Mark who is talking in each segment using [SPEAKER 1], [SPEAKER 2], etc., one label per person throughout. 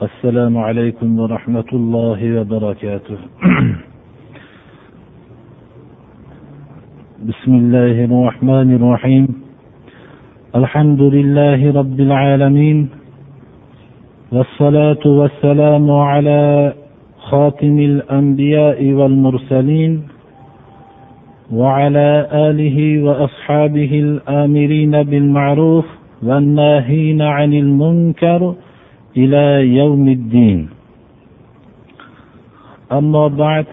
[SPEAKER 1] السلام عليكم ورحمة الله وبركاته. بسم الله الرحمن الرحيم. الحمد لله رب العالمين. والصلاة والسلام على خاتم الأنبياء والمرسلين وعلى آله وأصحابه الآمرين بالمعروف والناهين عن المنكر إلى يوم الدين أما بعد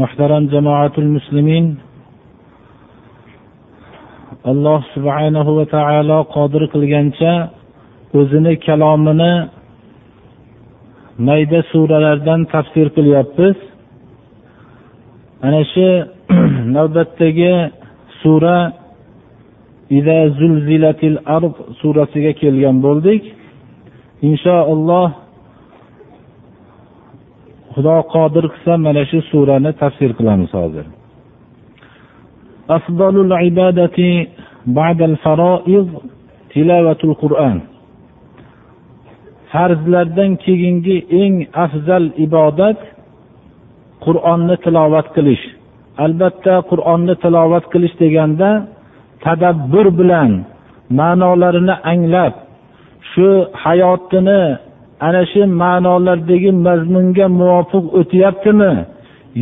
[SPEAKER 1] محترم جماعة المسلمين alloh subhanahu va taolo qodir qilgancha o'zini kalomini mayda suralardan tafsir qilyapmiz ana shu navbatdagi sura arb surasiga kelgan bo'ldik. Inshaalloh xudo qodir qilsa mana shu surani tafsir qilamiz hozir. Afdalul ibadati ba'dal faroiz tilovatul qur'on farzlardan keyingi eng afzal ibodat qur'onni tilovat qilish. Albatta qur'onni tilovat qilish deganda tadabbur bilan ma'nolarini anglab shu hayotini ana shu ma'nolardagi mazmunga muvofiq o'tyaptimi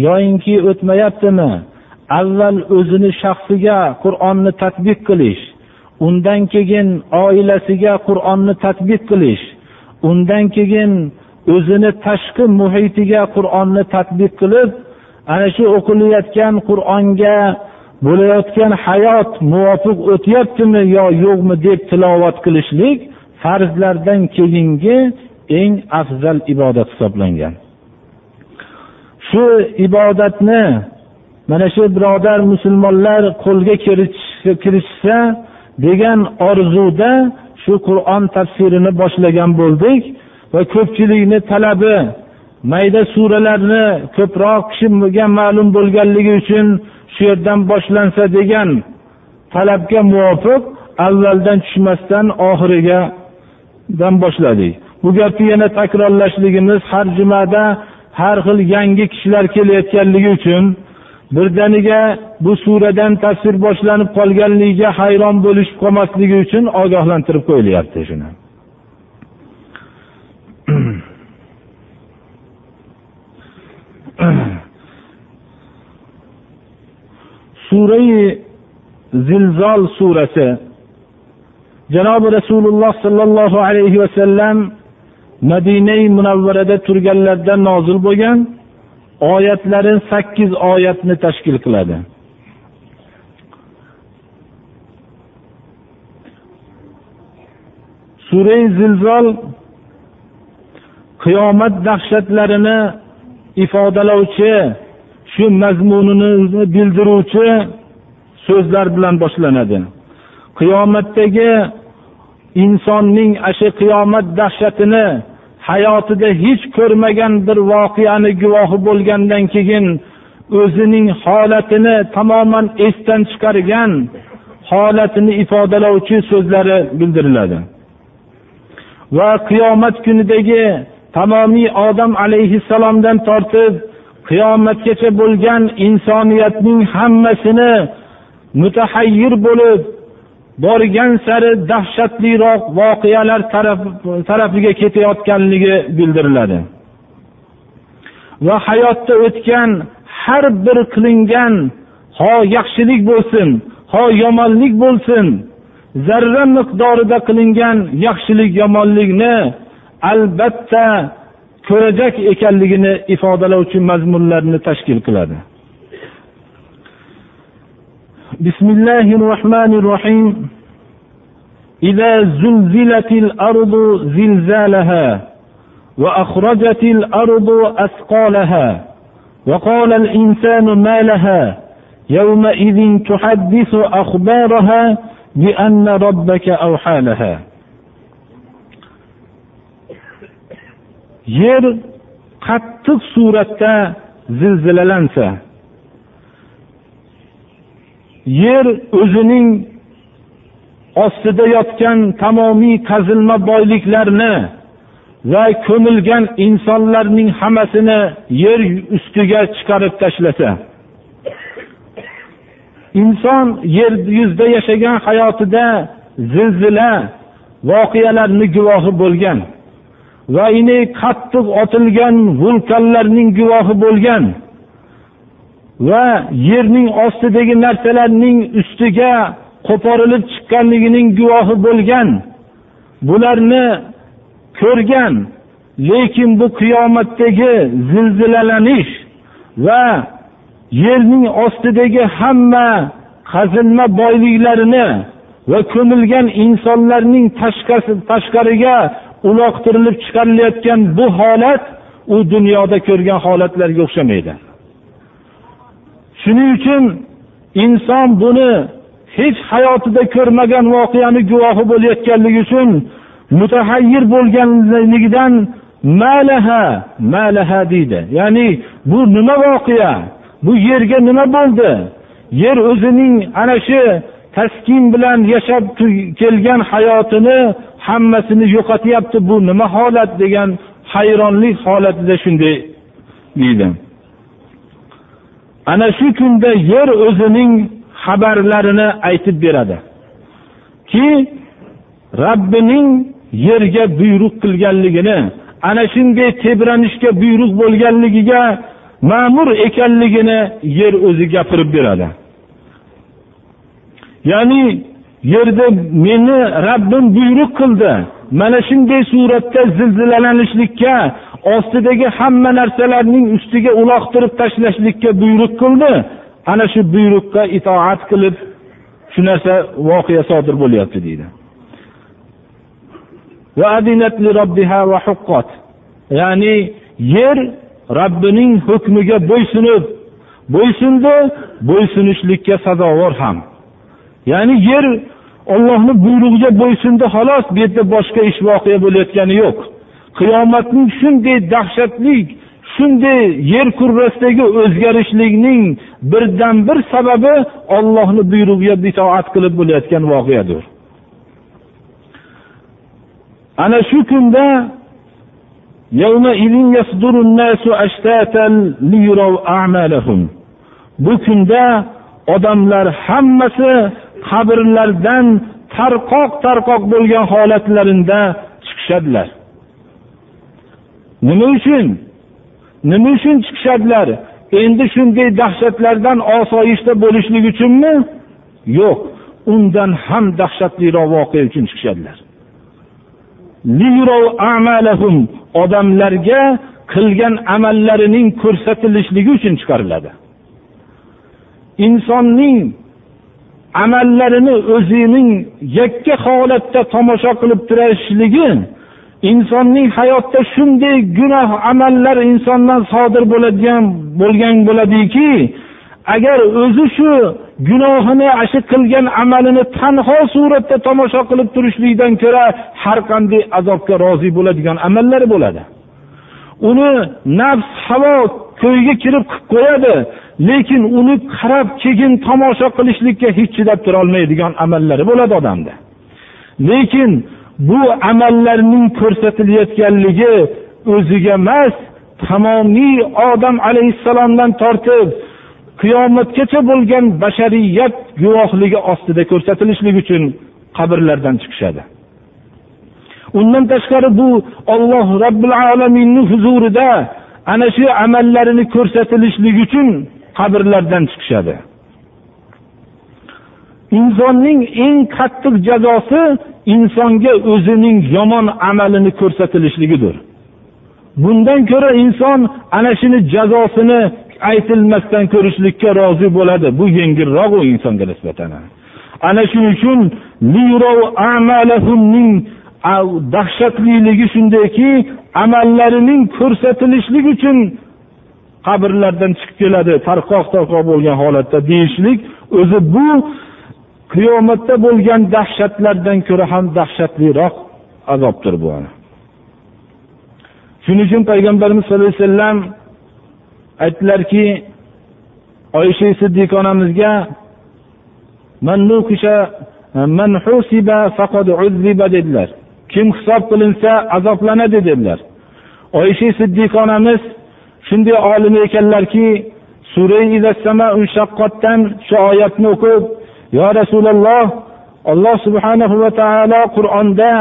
[SPEAKER 1] yoyinki o'tmayaptimi? Avval o'zini shaxsiga qur'onni tadbiq qilish undan keyin oilasiga qur'onni tadbiq qilish undan keyin o'zini tashqi muhitiga qur'onni tadbiq qilib ana shu o'qilayotgan qur'onga bo'layotgan hayot muvofiq o'tyaptimi yo yo'qmi deb tilovat qilishlik farzlardan keyingi eng afzal ibodat hisoblangan. Shu ibodatni mana shu birodar musulmonlar qo'lga kirishsa degan orzuda shu qur'on tafsirini boshlagan bo'ldik va ko'pchilikni talabi mayda suralarni ko'proq kishiga ma'lum bo'lganligi uchun shu yerdan boshlansa degan talabga muvofiq avvaldan tushmasdan oxirigadan boshladik. Bu gapni yana takrorlashligimiz har jumada har xil yangi kishilar kelayotganligi uchun birdaniga bu suradan tafsir boshlanib qolganligiga hayron bo'lishib qolmasligi uchun ogohlantirib qo'yilyapti shuni. surai zilzol surasi. Janobi rasululloh sollallohu alayhi vasallam madinai munavvarada turganlarida nozil bo'lgan oyatlari sakkiz oyatni tashkil qiladi. Surai zilzol qiyomat dahshatlarini ifodalovchi shu mazmunini bildiruvchi so'zlar bilan boshlanadi. Qiyomatdagi insonning ashu qiyomat dahshatini hayotida hech ko'rmagan bir voqeani guvohi bo'lgandan keyin o'zining holatini tamoman esdan chiqargan holatini ifodalovchi so'zlari bildiriladi. Va qiyomat kunidagi tamomiy odam alayhissalomdan tortib qiyomatgacha bo'lgan insoniyatning hammasini mutahayyir bo'lib borgan sari dahshatliroq voqealar tarafiga ketayotganligi bildiriladi. Va hayotda o'tgan har bir qilingan ho yaxshilik bo'lsin ho yomonlik bo'lsin zarra miqdorida qilingan yaxshilik yomonlikni albatta ko'rajak ekanligini ifodalovchi mazmunlarni tashkil qiladi بسم الله الرحمن الرحيم إذا زلزلت الأرض زلزالها وأخرجت الأرض أثقالها وقال الإنسان ما لها يومئذ تحدث أخبارها بأن ربك أوحى لها yer qattiq suratda zilzilalansa yer o'zining ostida yotgan tamomiy qazilma boyliklarni va ko'milgan insonlarning hammasini yer ustiga chiqarib tashlasa inson yer yuzida yashagan hayotida zilzila voqealarni guvohi bo'lgan. Va ini qattiq otilgan vulqonlarning guvohi bo'lgan va yerning ostidagi narsalarning ustiga qo'porilib chiqqanligining guvohi bo'lgan. Bularni ko'rgan lekin bu qiyomatdagi zilzilalanish va yerning ostidagi hamma qazilma boyliklarini va ko'milgan insonlarning tashqariga uloqtirilib chiqarilayotgan bu holat u dunyoda ko'rgan holatlarga o'xshamaydi. Shuning uchun inson buni hech hayotida ko'rmagan voqeani guvohi bo'layotganligi uchun mutahayyir bo'lganligidan malaha malaha deydi. Ya'ni bu nima voqea? Bu yerga nima bo'ldi? Yer o'zining ana shu taskin bilan yashab kelgan hayotini hammasini yo'qotyapti bu nima holat degan hayronlik holatida shunday deydi. Ana shu kunda yer o'zining xabarlarini aytib beradi. Ki rabbining yerga buyruq qilganligini ana shunday tebranishga buyruq bo'lganligiga ma'mur ekanligini yer o'zi gapirib beradi. Ya'ni yerda meni rabbim buyruq qildi. Mana shunday suratda zilzilalanishlikka ostidagi hamma narsalarning ustiga uloqtirib tashlashlikka buyruq qildi. Ana shu buyruqqa itoat qilib shu narsa voqea sodir bo'lyapti deydi. Ya'ni yer robbining hukmiga bo'ysunib bo'ysundi bo'ysunishlikka sazovor ham. Ya'ni yer ollohni buyrug'iga bo'ysundi xolos bu yerda boshqa ish voqea bo'layotgani yo'q. Qiyomatning shunday dahshatli shunday yer kurrasidagi o'zgarishlikning birdan bir sababi ollohni buyrug'iga itoat qilib bo'layotgan voqeadir. Ana shu kunda bu kunda odamlar hammasi qabrlardan tarqoq tarqoq bo'lgan holatlarida chiqishadilar. Nima uchun? Nima uchun chiqishadilar? Endi shunday dahshatlardan osoyishta bo'lishlik uchunmi? Yo'q undan ham dahshatliroq voqea uchun chiqishadilar. Odamlarga qilgan amallarining ko'rsatilishligi uchun chiqariladi. Insonning amallarini o'zining yakka holatda tomosha qilib turishligi insonning hayotda shunday gunoh amallar insondan sodir bo'ladigan bo'lgan bo'ladiki agar o'zi shu gunohini shu qilgan amalini tanho suratda tomosha qilib turishlikdan ko'ra har qanday azobga rozi bo'ladigan amallar bo'ladi. Uni nafs havo ko'yga kirib qilib qo'yadi. Lekin uni qarab keyin tomosha qilishlikka hech chidab turolmaydigan amallari bo'ladi odamda. Lekin bu amallarning ko'rsatilayotganligi o'ziga emas tamomiy odam alayhissalomdan tortib qiyomatgacha bo'lgan bashariyat guvohligi ostida ko'rsatilishligi uchun qabrlardan chiqishadi. Undan tashqari bu olloh robbil alaminni huzurida ana shu amallarini ko'rsatilishligi uchun qabrlardan chiqishadi. Insonning eng qattiq jazosi insonga o'zining yomon amalini ko'rsatilishligidir bundan ko'ra inson ana shuni jazosini aytilmasdan ko'rishlikka rozi bo'ladi. Bu yengilroq u insonga nisbatan. Ana shuning uchun dahshatliligi shundayki amallarining ko'rsatilishligi uchun qabrlardan chiqib keladi tarqoq tarqoq bo'lgan holatda deyishlik o'zi bu qiyomatda bo'lgan dahshatlardan ko'ra ham dahshatliroq azobdir bu shuning uchun payg'ambarimiz sallallohu alayhi vasallam aytdilarki oysha siddiq onamizga dedilar. Kim hisob qilinsa azoblanadi dedilar. Oysha siddiq onamiz shunday olim ekanlarki sura shu oyatni o'qib yo rasululloh alloh subhanahu va taolo qur'onda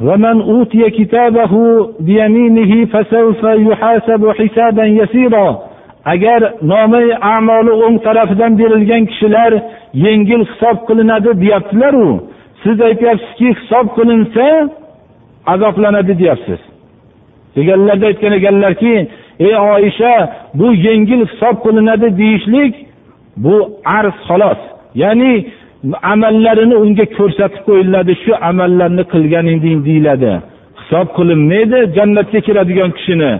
[SPEAKER 1] ومن أوتي كتابه بيمينه فسوف يحاسب حسابا يسيرا agar nomi amoli o'ng tarafidan berilgan kishilar yengil hisob qilinadi deyaptilaru siz aytyapsizki hisob qilinsa azoblanadi deyapsiz deganlarda aytgan ekanlarki ey oyisha bu yengil hisob qilinadi deyishlik? Bu arz xolos. Ya'ni amallarini unga ko'rsatib qo'yiladi shu amallarni qilgan eding deyiladi. Hisob qilinmaydi jannatga kiradigan kishini.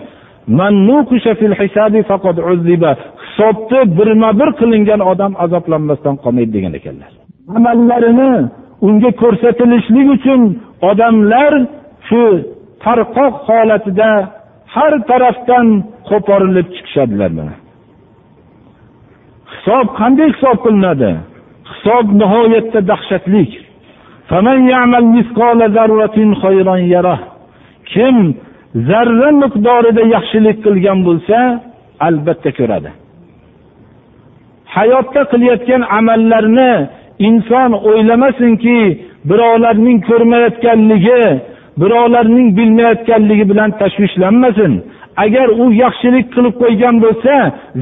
[SPEAKER 1] Hisobni birma bir qilingan odam azoblanmasdan qolmaydi degan ekanlar. Amallarini unga ko'rsatilishlik uchun odamlar shu tarqoq holatida har tarafdan qo'porilib chiqishadilar mana. Hisob qanday hisob qilinadi? Hisob nihoyatda dahshatli kim zarra miqdorida yaxshilik qilgan bo'lsa albatta ko'radi. Hayotda qilayotgan amallarni inson o'ylamasinki birovlarning ko'rmayotganligi birovlarning bilmayotganligi bilan tashvishlanmasin. Agar u yaxshilik qilib qo'ygan bo'lsa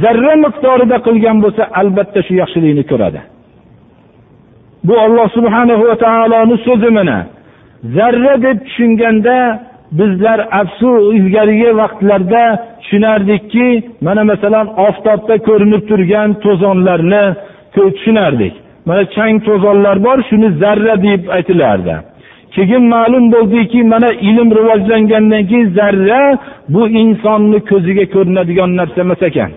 [SPEAKER 1] zarra miqdorida qilgan bo'lsa albatta shu yaxshilikni ko'radi. Bu olloh subhana va taoloni so'zi mana. Zarra deb tushunganda bizlar afsus ilgarigi vaqtlarda tushunardikki mana masalan oftobda ko'rinib turgan to'zonlarni tushunardik. Mana chang to'zonlar bor shuni zarra deb aytilardi. Keyin ma'lum bo'ldiki mana ilm rivojlangandan keyin zarra bu insonni ko'ziga ko'rinadigan narsa emas ekan.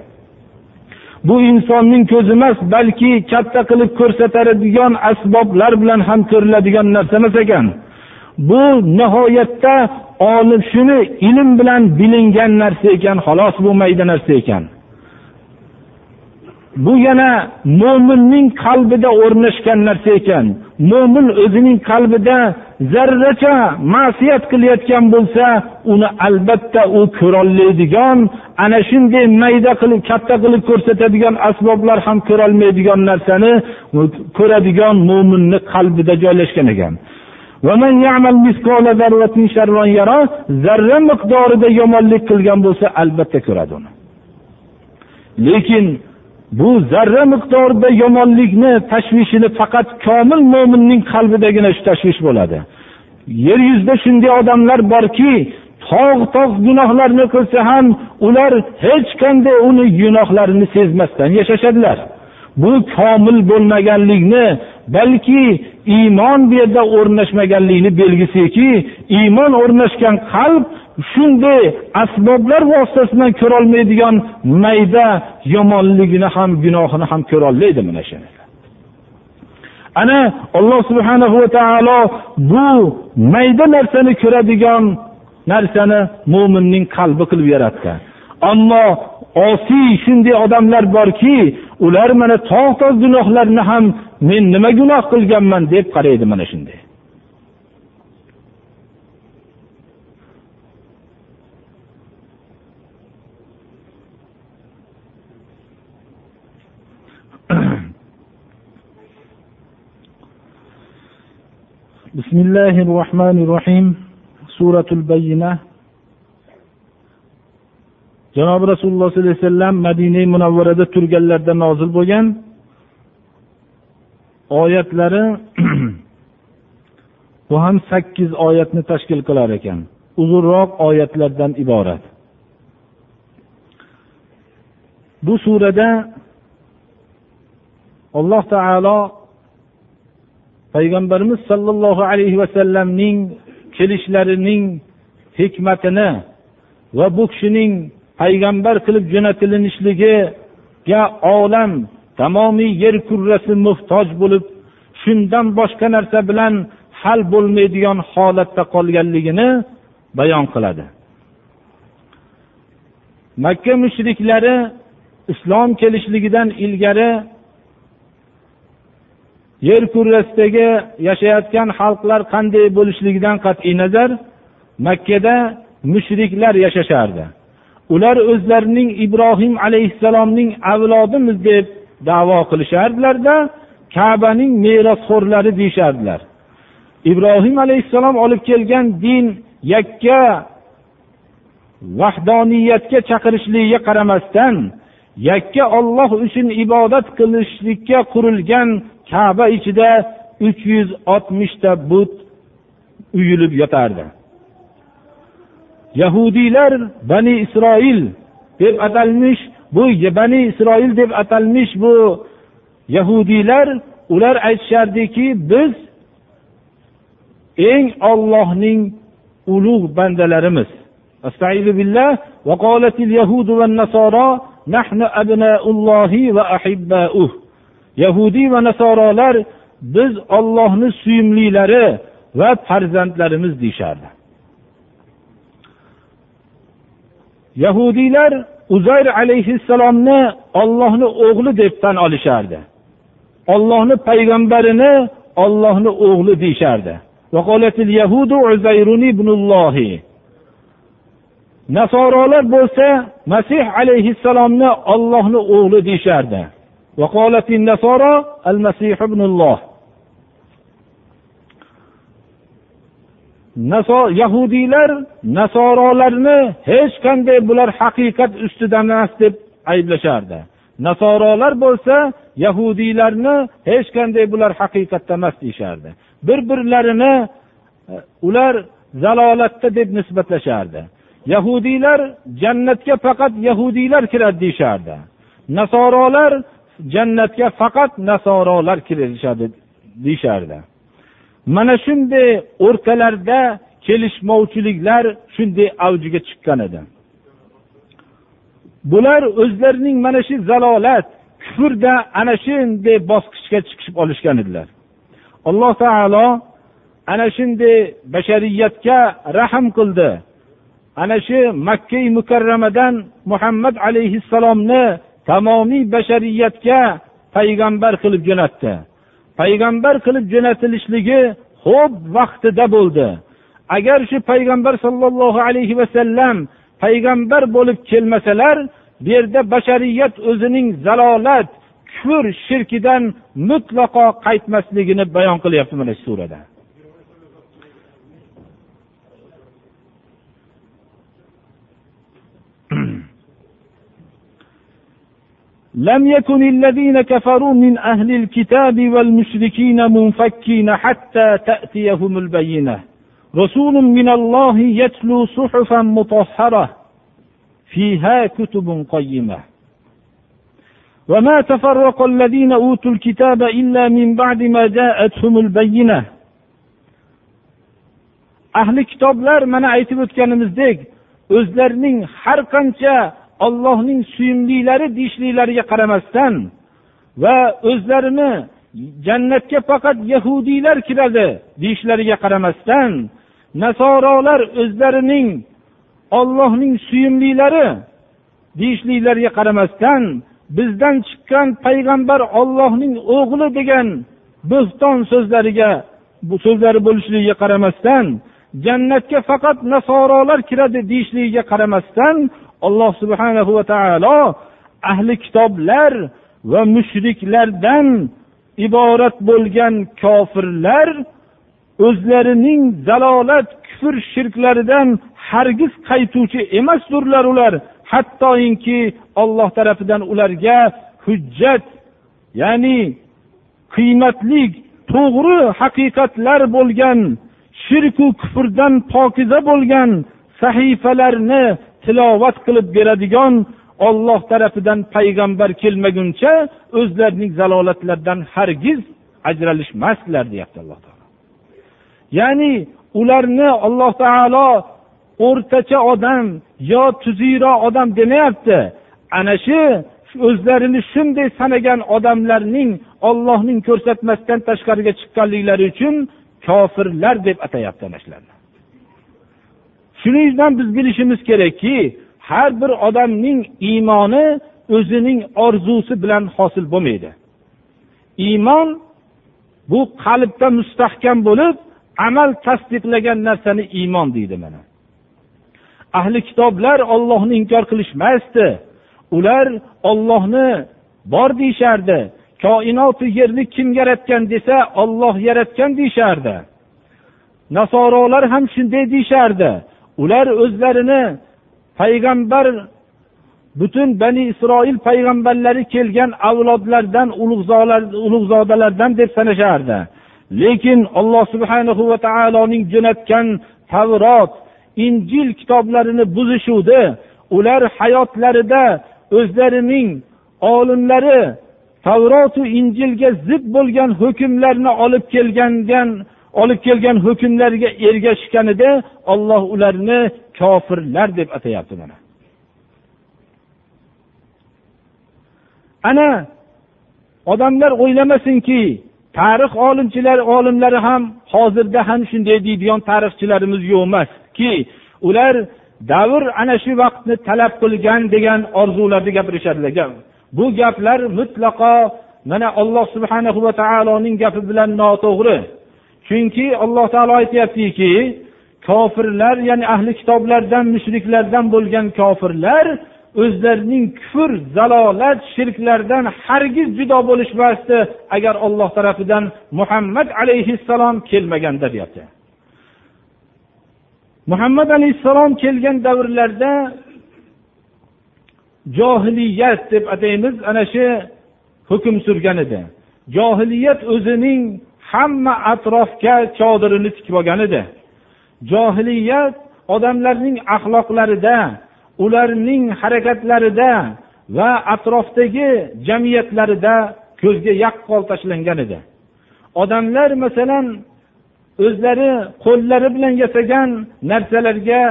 [SPEAKER 1] Bu insonning ko'zi emas balki katta qilib ko'rsatadigan asboblar bilan ham ko'riladigan narsa emas ekan. Bu nihoyatda olim shuni ilm bilan bilingan narsa ekan xolos bu mayda narsa ekan. Bu yana mo'minning qalbida o'rnashgan narsa ekan. Mo'min o'zining qalbida zarracha ma'siyat qilayotgan bo'lsa uni albatta u ko'rolmaydigan ana shunday mayda qilib katta qilib ko'rsatadigan asboblar ham ko'rolmaydigan narsani ko'radigan mo'minni qalbida joylashgan ekan. Zarra miqdorida yomonlik qilgan bo'lsa albatta ko'radi uni. Lekin bu zarra miqdorida yomonlikni tashvishini faqat komil mo'minning qalbidagina shu tashvish bo'ladi. Yer yuzida shunday odamlar borki tog' tog' gunohlarni qilsa ham ular hech qanday uni gunohlarini sezmasdan yashashadilar. Bu komil bo'lmaganlikni balki iymon bu yerda o'rnashmaganlikni belgisiki iymon o'rnashgan qalb shunday asboblar vositasi bilan ko'rolmaydigan mayda yomonligini ham gunohini ham ko'rolmaydi mana shu ana alloh subhana va taolo bu mayda narsani ko'radigan narsani mo'minning qalbi qilib yaratgan ammo osiy shunday odamlar borki ular mana tog' tog' gunohlarni ham men nima gunoh qilganman deb qaraydi mana shunday بسم الله الرحمن الرحيم سورة البينة janobi rasululloh sollallohu alayhi vasallam madina munavvarada turganlarida nozil bo'lgan oyatlari bu ham sakkiz oyatni tashkil qilar ekan. Uzunroq oyatlardan iborat. Bu surada alloh taolo payg'ambarimiz sollallohu alayhi vasallamning kelishlarining hikmatini va bu kishining payg'ambar qilib jo'natilinishligiga olam tamomiy yer kurrasi muhtoj bo'lib shundan boshqa narsa bilan hal bo'lmaydigan holatda qolganligini bayon qiladi. Makka mushriklari islom kelishligidan ilgari yer kurrasidagi yashayotgan xalqlar qanday bo'lishligidan qat'iy nazar makkada mushriklar yashashardi. Ular o'zlarining ibrohim alayhissalomning avlodimiz deb davo qilishardilarda kabaning merosxo'rlari deyishardilar. Ibrohim alayhissalom olib kelgan din yakka vahdoniyatga chaqirishligiga qaramasdan yakka olloh uchun ibodat qilishlikka qurilgan kaba ichida uch yuz oltmishta but uyilib yotardi. yahudiylar bani isroil deb atalmish bu bani isroil deb atalmish bu yahudiylar ular aytishardiki biz eng ollohning ulug' bandalarimiz. Yahudiy va nasorolar biz ollohni suyimlilari va farzandlarimiz deyishardi. Yahudiylar uzayr alayhissalomni ollohni o'g'li deb tan olishardi. Ollohni payg'ambarini ollohni o'g'li deyishardi. Nasorolar bo'lsa masih alayhissalomni ollohni o'g'li deyishardi. Yahudiylar nasorolarni hech qanday bular haqiqat ustida emas deb ayblashardi. Nasorolar bo'lsa yahudiylarni hech qanday bular haqiqatda emas deyishardi. Bir birlarini e, ular zalolatda deb nisbatlashardi. Yahudiylar jannatga faqat yahudiylar kiradi deyishardi. Nasorolar jannatga faqat nasorolar kirishadi deyishardi. Mana shunday o'rtalarda kelishmovchiliklar shunday avjiga chiqqan edi. Bular o'zlarining mana shu zalolat kufrda ana shunday bosqichga chiqib olishgan edilar. Alloh taolo ana shunday bashariyatga rahm qildi. Ana shu makka mukarramadan muhammad alayhissalomni tamomiy bashariyatga payg'ambar qilib jo'natdi. Payg'ambar qilib jo'natilishligi xo'p vaqtida bo'ldi. Agar shu payg'ambar sollallohu alayhi vasallam payg'ambar bo'lib kelmasalar bu yerda bashariyat o'zining zalolat kufr shirkidan mutlaqo qaytmasligini bayon qilyapti mana shu surada. لم يكن الذين كفروا من أهل الكتاب والمشركين منفكين حتى تأتيهم البينة رسول من الله يتلو صحفا مطهرة فيها كتب قيمة وما تفرق الذين أوتوا الكتاب إلا من بعد ما جاءتهم البينة ahli kitoblar mana aytib o'tganimizdek o'zlarining har qancha ollohning suyimlilari deyishliklariga qaramasdan va o'zlarini jannatga faqat yahudiylar kiradi deyishlariga qaramasdan nasorolar o'zlarining ollohning suyimlilari deyishliklariga qaramasdan bizdan chiqqan payg'ambar ollohning o'g'li degan bo'xton so'zlariga bu so'zlari bo'lishligiga qaramasdan jannatga faqat nasorolar kiradi deyishligiga qaramasdan alloh subhanahu va taolo ahli kitoblar va mushriklardan iborat bo'lgan kofirlar o'zlarining zalolat kufr shirklaridan hargiz qaytuvchi emasdirlar ular. Hattoinki olloh tarafidan ularga hujjat ya'ni qiymatli to'g'ri haqiqatlar bo'lgan shirku kufrdan pokiza bo'lgan sahifalarni tilovat qilib beradigan olloh tarafidan payg'ambar kelmaguncha o'zlarining zalolatlaridan hargiz ajralishmasdilar deyapti alloh taolo. Ya'ni ularni alloh taolo o'rtacha odam yo tuziyroq odam demayapti. Ana shu o'zlarini shunday sanagan odamlarning ollohning ko'rsatmasidan tashqariga chiqqanliklari uchun kofirlar deb atayapti ana shularni. Shuning uchun biz bilishimiz kerakki har bir odamning iymoni o'zining orzusi bilan hosil bo'lmaydi. Iymon bu qalbda mustahkam bo'lib amal tasdiqlagan narsani iymon deydi mana. Ahli kitoblar ollohni inkor qilishmasdi. Ular ollohni bor deyishardi. Koinoti yerni kim yaratgan desa olloh yaratgan deyishardi. Nasorolar ham shunday deyishardi. Ular o'zlarini payg'ambar butun bani isroil payg'ambarlari kelgan avlodlardan ulug'zodalardan deb sanashardi. Lekin alloh subhanahu va taoloning jo'natgan tavrot injil kitoblarini buzishuvdi. Ular hayotlarida o'zlarining olimlari tavrotu injilga zid bo'lgan hukmlarni olib kelgangan olib kelgan hukmlarga ergashganida olloh ularni kofirlar deb atayapti mana. Ana odamlar o'ylamasinki tarix olimchilari olimlari ham hozirda ham shunday deydigan tarixchilarimiz yo'q emaski ular davr ana shu vaqtni talab qilgan degan orzularni gapirishadilar. Bu gaplar mutlaqo mana alloh subhanahu va taoloning gapi bilan noto'g'ri. Chunki alloh taolo aytyaptiki kofirlar ya'ni ahli kitoblardan mushriklardan bo'lgan kofirlar o'zlarining kufr zalolat shirklardan hargiz judo bo'lishmasdi agar olloh tarafidan muhammad alayhissalom kelmaganda deyapti. Muhammad alayhissalom kelgan davrlarda johiliyat deb ataymiz ana shu hukm surgan edi. Johiliyat o'zining hamma atrofga chodirini tikib olgan edi. Johiliyat odamlarning axloqlarida ularning harakatlarida va atrofdagi jamiyatlarida ko'zga yaqqol tashlangan edi. Odamlar masalan o'zlari qo'llari bilan yasagan narsalarga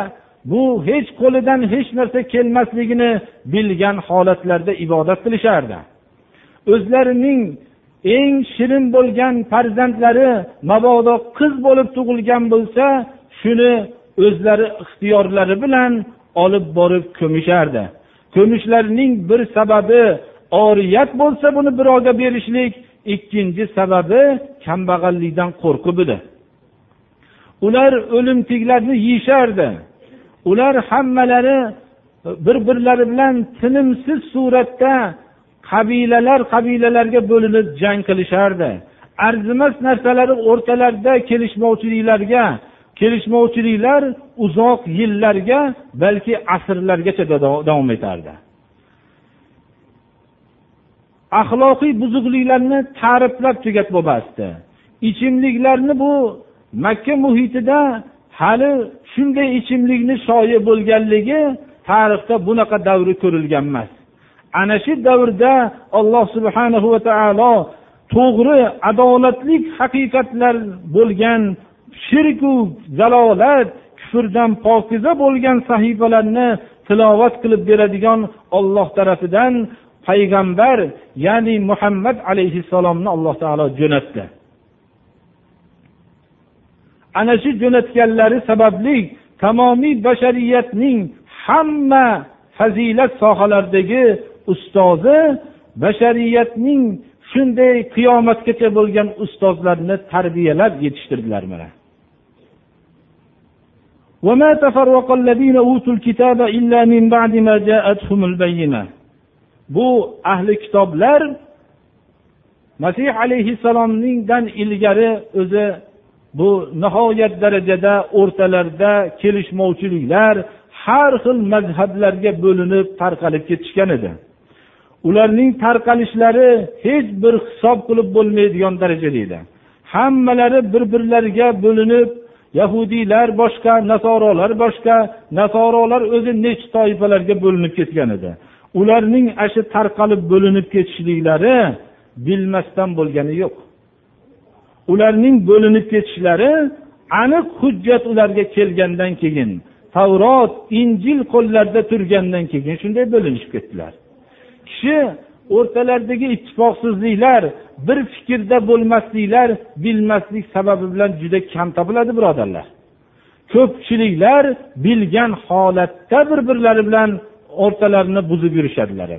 [SPEAKER 1] bu hech qo'lidan hech narsa kelmasligini bilgan holatlarda ibodat qilishardi. O'zlarining eng shirin bo'lgan farzandlari mabodo qiz bo'lib tug'ilgan bo'lsa shuni o'zlari ixtiyorlari bilan olib borib ko'mishardi. Ko'mishlarining bir sababi oriyat bo'lsa buni birovga berishlik ikkinchi sababi kambag'allikdan qo'rqib edi. Ular o'limtiklarni yeyishardi. Ular hammalari bir birlari bilan tinimsiz suratda qabilalar qabilalarga bo'linib jang qilishardi. Arzimas narsalari o'rtalarida kelishmovchiliklarga kelishmovchiliklar uzoq yillarga balki asrlargacha davom etardi. Axloqiy buzuqliklarni ta'riflab tugatib bo'lmasdi ichimliklarni bu makka muhitida hali shunday ichimlikni shoyi bo'lganligi tarixda bunaqa davri ko'rilgan emas. Ana shu davrda alloh subhanahu va taolo to'g'ri adolatli haqiqatlar bo'lgan shirku zalolat kufrdan pokiza bo'lgan sahifalarni tilovat qilib beradigan olloh tarafidan payg'ambar ya'ni muhammad alayhissalomni alloh taolo jo'natdi. Ana shu jo'natganlari sababli tamomiy bashariyatning hamma fazilat sohalaridagi ustozi bashariyatning shunday qiyomatgacha bo'lgan ustozlarni tarbiyalab yetishtirdilar mana وما تفرق الذين أوتوا الكتاب إلا من بعد ما جاءتهم البينة bu ahli kitoblar masih alayhissalomningdan ilgari o'zi bu nihoyat darajada o'rtalarida kelishmovchiliklar har xil mazhablarga bo'linib tarqalib ketishgan edi Ularning tarqalishlari hech bir hisob qilib bo'lmaydigan darajada edi hammalari bir birlariga bo'linib yahudiylar boshqa nasorolar boshqa nasorolar o'zi necha toifalarga bo'linib ketgan edi. Ularning ana shu tarqalib bo'linib ketishliklari bilmasdan bo'lgani yo'q. Ularning bo'linib ketishlari aniq hujjat ularga kelgandan keyin tavrot injil qo'llarida turgandan keyin shunday bo'linishib ketdilar. Kishi o'rtalaridagi ittifoqsizliklar bir fikrda bo'lmasliklar bilmaslik sababi bilan juda kam topiladi birodarlar. Ko'pchiliklar bilgan holatda bir birlari bilan o'rtalarini buzib yurishadilar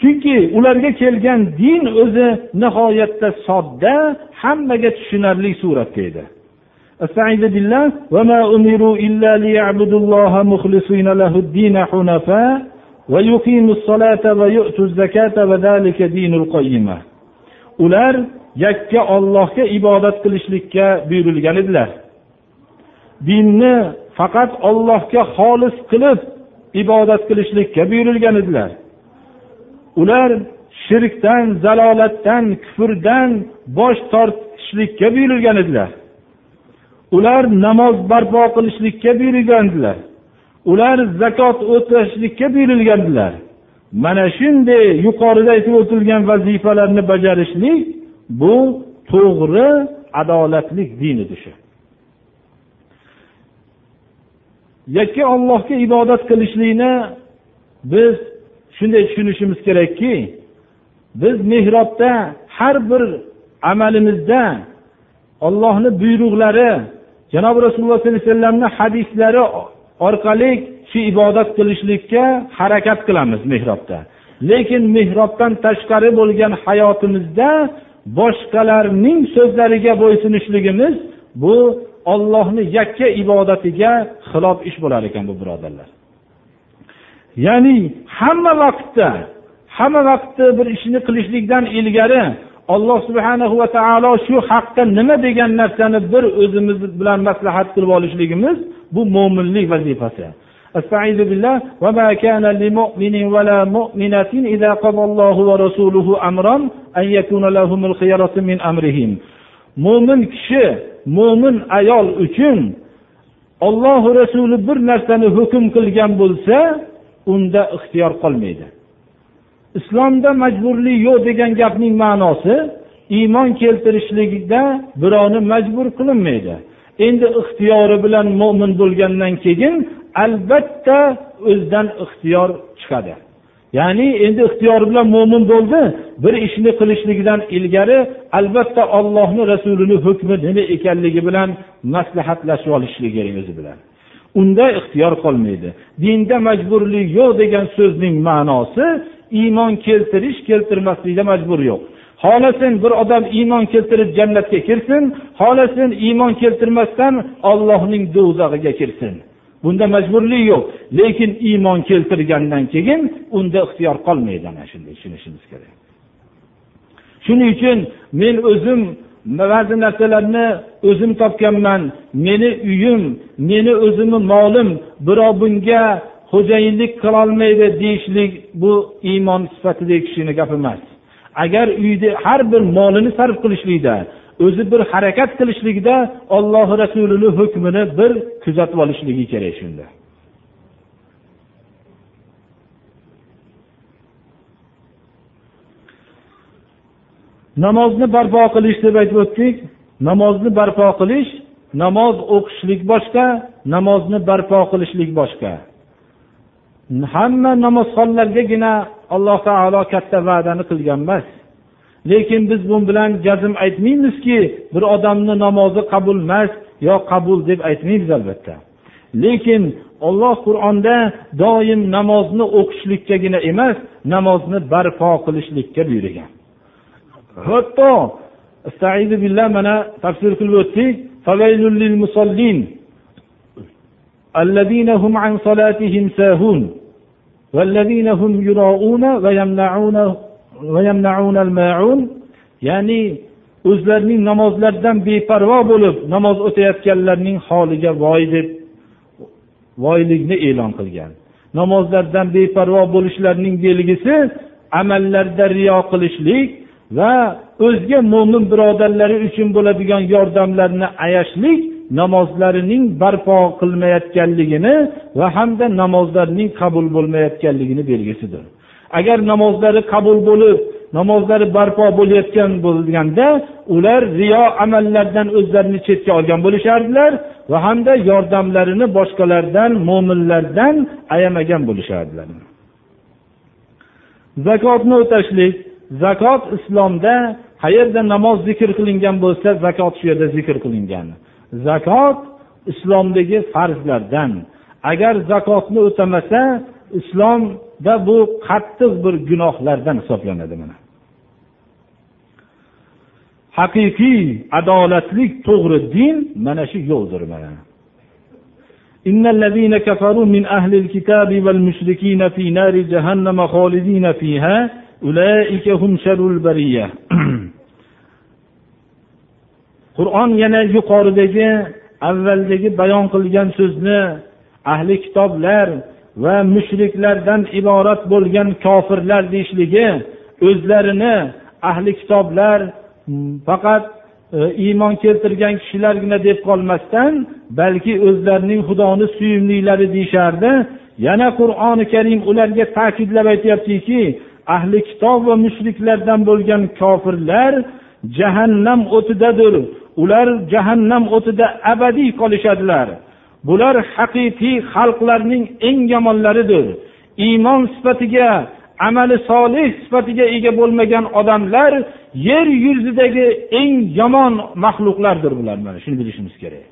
[SPEAKER 1] chunki ularga kelgan din o'zi nihoyatda sodda hammaga tushunarli suratda edi. استعيذ بالله وما أمروا إلا ليعبدوا الله مخلصين له الدين حنفاء ويقيموا الصلاة ويؤتوا الزكاة وذلك دين القيمة ular yakka ollohga ibodat qilishlikka buyurilgan edilar dinni faqat ollohga xolis qilib ibodat qilishlikka buyurilgan edilar ular shirkdan zalolatdan kufrdan bosh tortishlikka buyurilgan edilar Ular namoz barpo qilishlikka buyurilgandilar ular zakot o'tashlikka buyurilgandilar. Mana shunday yuqorida aytib o'tilgan vazifalarni bajarishlik bu to'g'ri adolatli din edi yakka ollohga ibodat qilishlikni biz shunday tushunishimiz kerakki biz mehrobda har bir amalimizda ollohni buyruqlari janobi rasululloh sollallohu alayhi vasallamni hadislari orqali shu ibodat qilishlikka harakat qilamiz mehrobda lekin mehrobdan tashqari bo'lgan hayotimizda boshqalarning so'zlariga bo'ysunishligimiz bu ollohni yakka ibodatiga xilof ish bo'lar ekan bu birodarlar. Ya'ni hamma vaqtda hamma vaqtda bir ishni qilishlikdan ilgari alloh subhanahu va taolo shu haqda nima degan narsani bir o'zimiz bilan maslahat qilib olishligimiz bu mo'minlik vazifasi استعيذ بالله وما كان لمؤمن ولا مؤمنة إذا قضى الله ورسوله أمرا أن يكون لهم الخيرة من أمرهم mo'min kishi mo'min ayol uchun olloh rasuli bir narsani hukm qilgan bo'lsa unda ixtiyor qolmaydi Islomda majburlik yo'q degan gapning ma'nosi iymon keltirishlikda birovni majbur qilinmaydi. Endi ixtiyori bilan mo'min bo'lgandan keyin albatta o'zidan ixtiyor chiqadi. Ya'ni endi ixtiyori bilan mo'min bo'ldi bir ishni qilishligidan ilgari albatta ollohni rasulini hukmi nima ekanligi bilan maslahatlashib olishlik kerak o'zi bilan. Unda ixtiyor qolmaydi. Dinda majburlik yo'q degan so'zning ma'nosi iymon keltirish keltirmaslikda majbur yo'q. Xohlasin bir odam iymon keltirib jannatga kirsin xohlasin iymon keltirmasdan ollohning do'zag'iga kirsin. Bunda majburlik yo'q. Lekin iymon keltirgandan keyin unda ixtiyor qolmaydi ana shunday tushunishimiz kerak. Shuning uchun men o'zim ba'zi narsalarni o'zim topganman. Meni uyim meni o'zimni molim birov bunga xo'jayinlik qilolmaydi deyishlik bu iymon sifatidagi kishini gapi emas. Agar uyda har bir molini sarf qilishlikda o'zi bir harakat qilishlikda ollohi rasulini hukmini bir kuzatib olishligi kerak shunda. Namozni barpo qilish deb aytib o'tdik. Namozni barpo qilish namoz o'qishlik boshqa namozni barpo qilishlik boshqa. hamma namozxonlargagina alloh taolo katta va'dani qilgan emas lekin biz bu bilan jazm aytmaymizki bir odamni namozi qabul emas yo qabul deb aytmaymiz albatta lekin olloh qur'onda doim namozni o'qishlikkagina emas namozni barpo qilishlikka buyurgan hatto mana tafsir qilib o'tdik الذين هم عن صلاتهم ساهون والذين هم يراءون ويمنعون ويمنعون الماعون ya'ni o'zlarining namozlaridan beparvo bo'lib namoz o'tayotganlarning holiga voy deb voylikni e'lon qilgan namozlardan beparvo bo'lishlarining belgisi amallarda riyo qilishlik va o'zga mo'min birodarlari uchun bo'ladigan yordamlarni ayashlik namozlarining barpo qilmayotganligini va hamda namozlarining qabul bo'lmayotganligini belgisidir. Agar namozlari qabul bo'lib namozlari barpo bo'layotgan bo'lganda ular riyo amallardan o'zlarini chetga olgan bo'lishardilar va hamda yordamlarini boshqalardan mo'minlardan ayamagan bo'lishardilar. Zakotni o'tashlik zakot islomda qayerda namoz zikr qilingan bo'lsa zakot shu yerda zikr qilingan. zakot islomdagi farzlardan agar zakotni o'tamasa islomda bu qattiq bir gunohlardan hisoblanadi mana haqiqiy adolatlik to'g'ri din mana shu yo'ldir mana إن الذين كفروا من أهل الكتاب والمشركين في نار جهنم خالدين فيها أولئك هم شر البرية qur'on yana yuqoridagi avvaldagi bayon qilgan so'zni ahli kitoblar va mushriklardan iborat bo'lgan kofirlar deyishligi o'zlarini ahli kitoblar faqat e, iymon keltirgan kishilargina deb qolmasdan balki o'zlarining xudoni suyumlilari deyishardi. Yana qur'oni karim ularga ta'kidlab aytyaptiki ahli kitob va mushriklardan bo'lgan kofirlar jahannam o'tidadir ular jahannam o'tida abadiy qolishadilar. Bular haqiqiy xalqlarning eng yomonlaridir. Iymon sifatiga amali solih sifatiga ega bo'lmagan odamlar yer yuzidagi eng yomon maxluqlardir bular mana shuni bilishimiz kerak.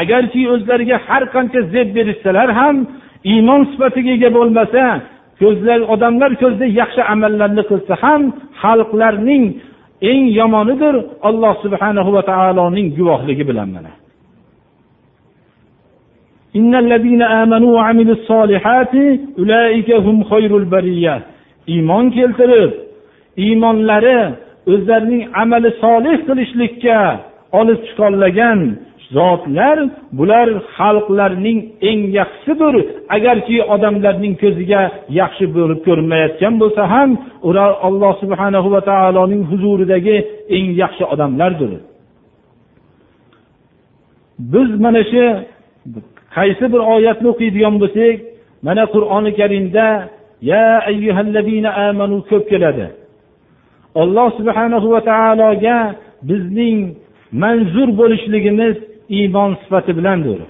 [SPEAKER 1] Agarki o'zlariga har qancha zeb berishsalar ham iymon sifatiga ega bo'lmasa ko'zlar odamlar ko'zida yaxshi amallarni qilsa ham xalqlarning eng yomonidir alloh subhanahu va taoloning guvohligi bilan mana. Iymon keltirib iymonlari o'zlarining amali solih qilishlikka olib chiqolmagan zotlar bular xalqlarning eng yaxshisidir. Agarki odamlarning ko'ziga yaxshi bo'lib ko'rinmayotgan bo'lsa ham ular alloh subhana va taoloning huzuridagi eng yaxshi odamlardir. Biz mana shu qaysi bir oyatni o'qiydigan bo'lsak mana qur'oni karimda ya ayyuhallazina amanu ko'p keladi. Alloh subhanahu va taologa bizning manzur bo'lishligimiz iymon sifati bilandir.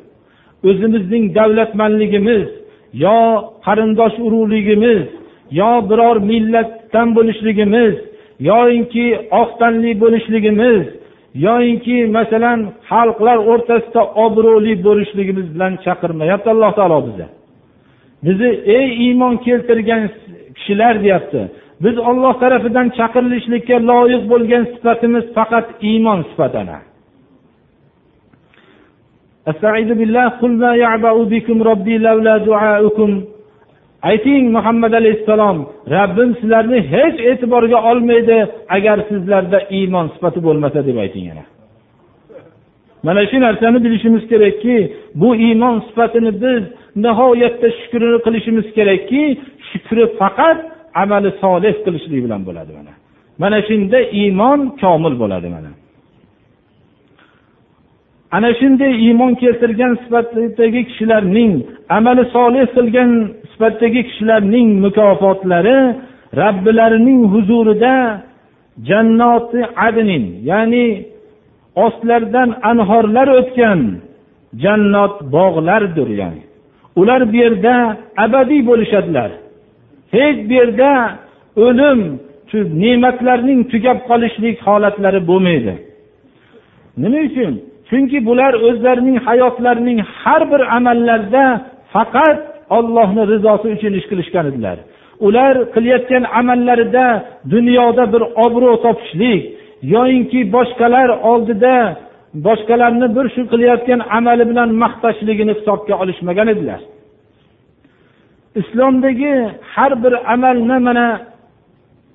[SPEAKER 1] O'zimizning davlatmanligimiz yo qarindosh urug'ligimiz yo biror millatdan bo'lishligimiz yoyinki oq tanli bo'lishligimiz yoyinki masalan xalqlar o'rtasida obro'li bo'lishligimiz bilan chaqirmayapti alloh taolo bizni bizni ey iymon keltirgan kishilar deyapti. Biz olloh tarafidan chaqirilishlikka loyiq bo'lgan sifatimiz faqat iymon sifatini. Ayting muhammad alayhissalom rabbim sizlarni hech e'tiborga olmaydi agar sizlarda iymon sifati bo'lmasa deb ayting yana. Mana shu narsani bilishimiz kerakki bu iymon sifatini biz nihoyatda shukrini qilishimiz kerakki shukri faqat amali solih qilishlik bilan bo'ladi mana. Mana shunda iymon komil bo'ladi mana. Ana shunday iymon keltirgan sifatdagi kishilarning amali solih qilgan sifatdagi kishilarning mukofotlari robbilarining huzurida jannoti adnin ya'ni ostlaridan anhorlar o'tgan jannat bog'lardir ya'ni. Ular bu yerda abadiy bo'lishadilar. Hech bu yerda o'lim ne'matlarning tugab qolishlik holatlari bo'lmaydi. Nima uchun? Chunki bular o'zlarining hayotlarining har bir amallarida faqat ollohni rizosi uchun ish qilishgan edilar. Ular qilayotgan amallarida dunyoda bir obro' topishlik yoyinki boshqalar oldida boshqalarni bir shu qilayotgan amali bilan maqtashligini hisobga olishmagan edilar. Islomdagi har bir amalni mana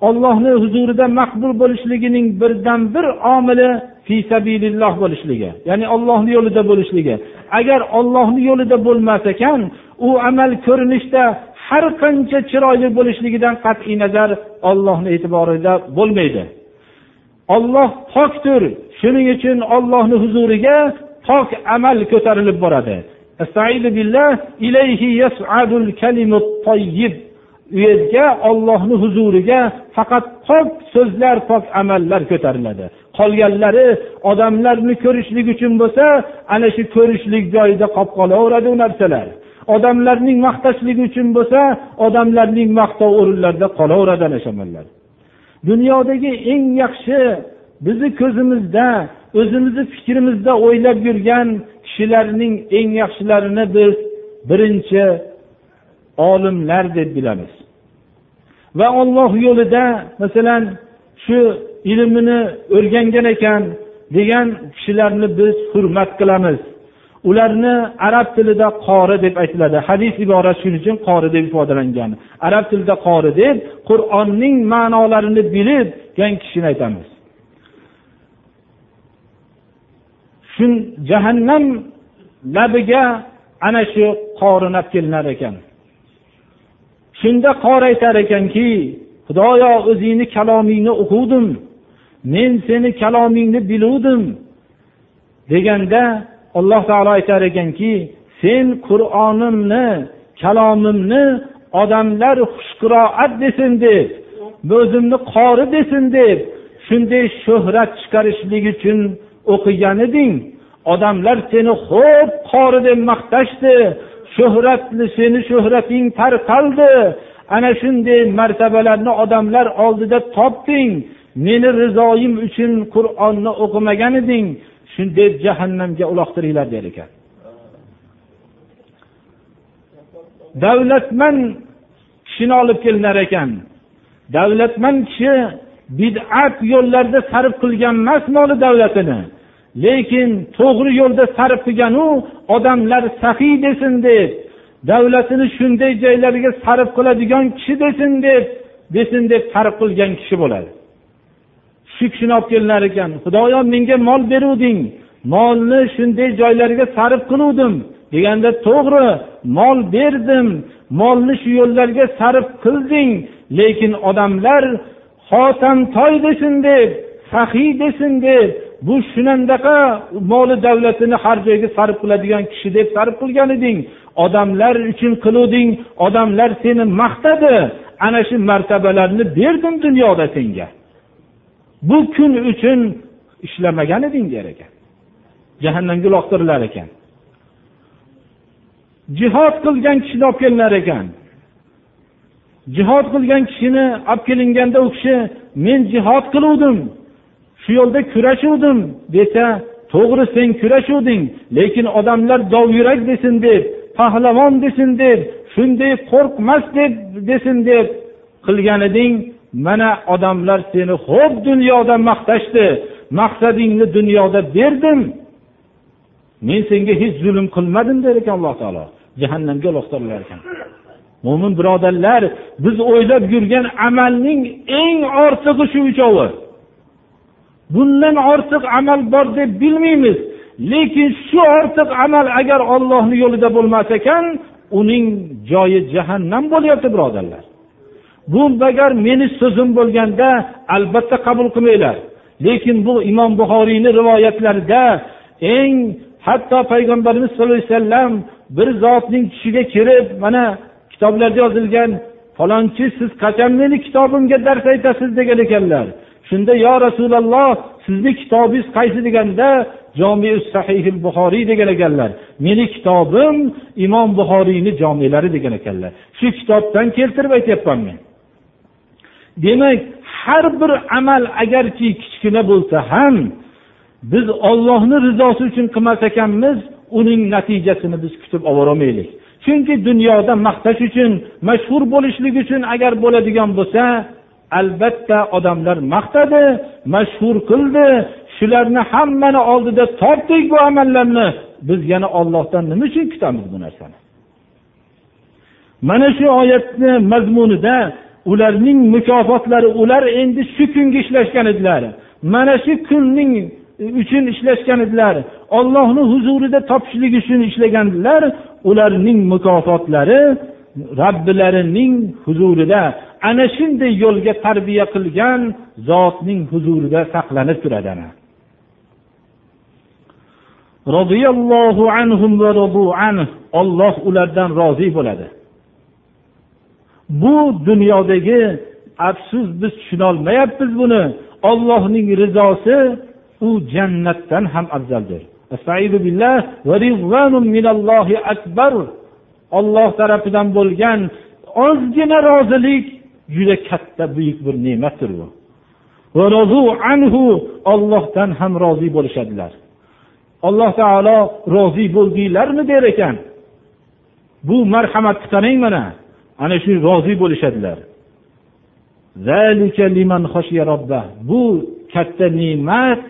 [SPEAKER 1] ollohni huzurida maqbul bo'lishligining birdan bir omili fi sabililloh bo'lishligi ya'ni ollohni yo'lida bo'lishligi. Agar ollohni yo'lida bo'lmas ekan u amal ko'rinishda har qancha chiroyli bo'lishligidan qat'iy nazar ollohni e'tiborida bo'lmaydi. Olloh pokdir shuning uchun ollohni huzuriga pok amal ko'tarilib boradi. U yerga ollohni huzuriga faqat pok so'zlar pok amallar ko'tariladi. Qolganlari odamlarni ko'rishlik uchun bo'lsa ana shu ko'rishlik joyida qolib qolaveradi u narsalar. Odamlarning maqtashligi uchun bo'lsa odamlarning maqtov o'rinlarida qolaveradi ana shu amallar. Dunyodagi eng yaxshi bizni ko'zimizda o'zimizni fikrimizda o'ylab yurgan kishilarning eng yaxshilarini biz birinchi olimlar deb bilamiz. Va olloh yo'lida masalan shu ilmini o'rgangan ekan degan kishilarni biz hurmat qilamiz. Ularni arab tilida qori deb aytiladi. Hadis iborasi shuning uchun qori deb ifodalangan. Arab tilida qori deb qur'onning ma'nolarini bilgan kishini aytamiz. Shu jahannam labiga ana shu qorinab kelinar ekan. Shunda qori aytar ekanki xudoyo o'zingni kalomingni o'quvdim men seni kalomingni biluvdim deganda alloh taolo aytar ekanki sen qur'onimni kalomimni odamlar xushqiroat desin deb o'zimni qori desin deb shunday shuhrat chiqarishlik uchun o'qigan eding odamlar seni xo'p qori deb maqtashdi shuhratli seni shuhrating tarqaldi ana shunday martabalarni odamlar oldida topding meni rizoyim uchun qur'onni o'qimagan eding shunday jahannamga uloqtiringlar der ekan. Davlatman kishini olib kelinar ekan. Davlatman kishi bid'at yo'llarda sarf qilgan emas moli davlatini. Lekin to'g'ri yo'lda sarf qilganu odamlar sahiy desin deb davlatini shunday joylarga sarf qiladigan kishi desin deb desin deb sarf qilgan kishi bo'ladi. Shu kishini olib kelinar ekan xudoyo menga mol beruvding molni shunday joylarga sarf qiluvdim deganda to'g'ri mol berdim molni shu yo'llarga sarf qilding lekin odamlar xotamtoy desin deb saxiy desin deb bu shunandaqa moli davlatini har joyga sarf qiladigan kishi deb sarf qilgan eding. Odamlar uchun qiluvding. Odamlar seni maqtadi. Ana shu martabalarni berdim dunyoda senga. Bu kun uchun ishlamagan eding der ekan jahannamga uloqtirilar ekan. Jihod qilgan kishini olib kelinar ekan. Jihod qilgan kishini olib kelinganda u kishi men jihod qiluvdim. Shu yo'lda kurashuvdim desa to'g'ri sen kurashuvding lekin odamlar dovyurak desin deb pahlavon desin deb shunday qo'rqmas deb desin deb qilgan eding mana odamlar seni xo'p dunyoda maqtashdi maqsadingni dunyoda berdim. Men senga hech zulm qilmadim der ekan alloh taolo jahannamga uloqtirilar ekan mo'min birodarlar biz o'ylab yurgan amalning eng ortig'i shu uchovi. Bundan ortiq amal bor deb bilmaymiz. Lekin shu ortiq amal agar ollohni yo'lida bo'lmas ekan uning joyi jahannam bo'lyapti birodarlar. Bu agar meni so'zim bo'lganda albatta qabul qilmanglar. Lekin bu imom buxoriyni rivoyatlarida eng hatto payg'ambarimiz sallallohu alayhi vasallam bir zotning tushiga kirib mana kitoblarda yozilgan falonchi siz qachon meni kitobimga dars aytasiz? degan ekanlar. Shunda yo rasululloh sizni kitobingiz qaysi deganda sahihil buxoriy degan ekanlar. Meni kitobim imom buxoriyni jomilari degan ekanlar. Shu kitobdan keltirib aytyapman men. Demak har bir amal agarki kichkina bo'lsa ham biz ollohni rizosi uchun qilmas ekanmiz uning natijasini biz kutib ololmaylik chunki dunyoda maqtash uchun mashhur bo'lishlik uchun agar bo'ladigan bo'lsa albatta odamlar maqtadi mashhur qildi. Shularni hammani oldida topdik bu amallarni. Biz yana ollohdan nima uchun kutamiz bu narsani? Mana shu oyatni mazmunida ularning mukofotlari ular endi shu kunga ishlashgan edilar. Mana shu kunning uchun ishlashgan edilar. Ollohni huzurida topishlik uchun ishlagandilar ularning mukofotlari robbilarining huzurida ana shunday yo'lga tarbiya qilgan zotning huzurida saqlanib turadi ana. Olloh ulardan rozi bo'ladi. Bu dunyodagi afsus biz tushunolmayapmiz buni. Ollohning rizosi u jannatdan ham afzaldir. Olloh tarafidan bo'lgan ozgina rozilik juda katta buyuk bir ne'matdir bu. Ollohdan ham rozi bo'lishadilar. Alloh taolo rozi bo'ldinglarmi der ekan. Bu marhamatni qarang mana. Ana shu rozi bo'lishadilar. Bu katta ne'mat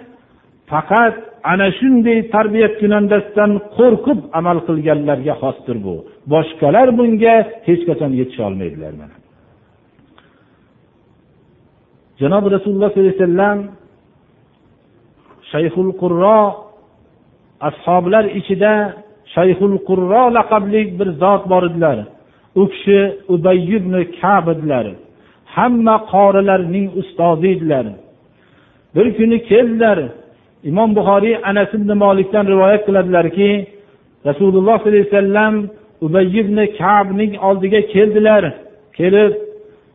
[SPEAKER 1] faqat ana shunday tarbiya kunandasidan qo'rqib amal qilganlarga xosdir bu. Boshqalar bunga hech qachon yetisha olmaydilar mana. Janobi rasululloh sollallohu alayhi vasallam shayxul qurro ashoblar ichida shayxul qurro laqabli bir zot bor edilar. U kishi ubay ibn kab edilar. Hamma qorilarning ustozi edilar. Bir kuni keldilar. Imom buxoriy anas ibn molikdan rivoyat qiladilarki rasululloh sollallohu alayhi vasallam ubay ibn kabning oldiga keldilar. Kelib